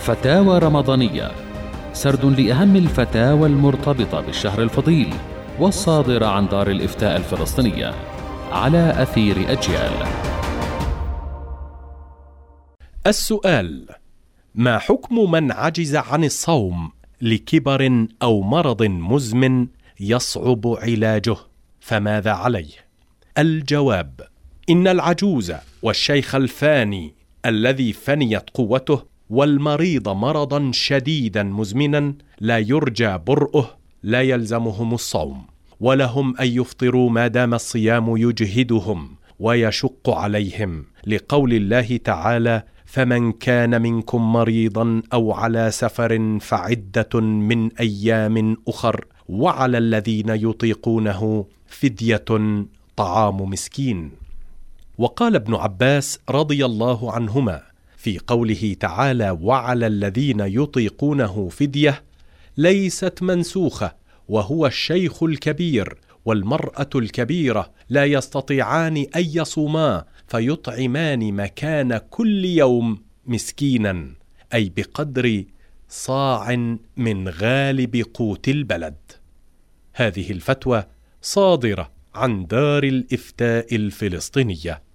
فتاوى رمضانية سرد لأهم الفتاوى المرتبطة بالشهر الفضيل والصادرة عن دار الإفتاء الفلسطينية على أثير أجيال. السؤال ما حكم من عجز عن الصوم لكبر أو مرض مزمن يصعب علاجه؟ فماذا عليه؟ الجواب إن العجوز والشيخ الفاني الذي فنيت قوته والمريض مرضا شديدا مزمنا لا يرجى برؤه لا يلزمهم الصوم ولهم أن يفطروا ما دام الصيام يجهدهم ويشق عليهم. لقول الله تعالى فمن كان منكم مريضا أو على سفر فعدة من أيام أخر وعلى الذين يطيقونه فدية طعام مسكين. وقال ابن عباس رضي الله عنهما في قوله تعالى وعلى الذين يطيقونه فدية ليست منسوخة وهو الشيخ الكبير والمرأة الكبيرة لا يستطيعان أن يصوما فيطعمان مكان كل يوم مسكينا أي بقدر صاع من غالب قوت البلد. هذه الفتوى صادرة عن دار الإفتاء الفلسطينية.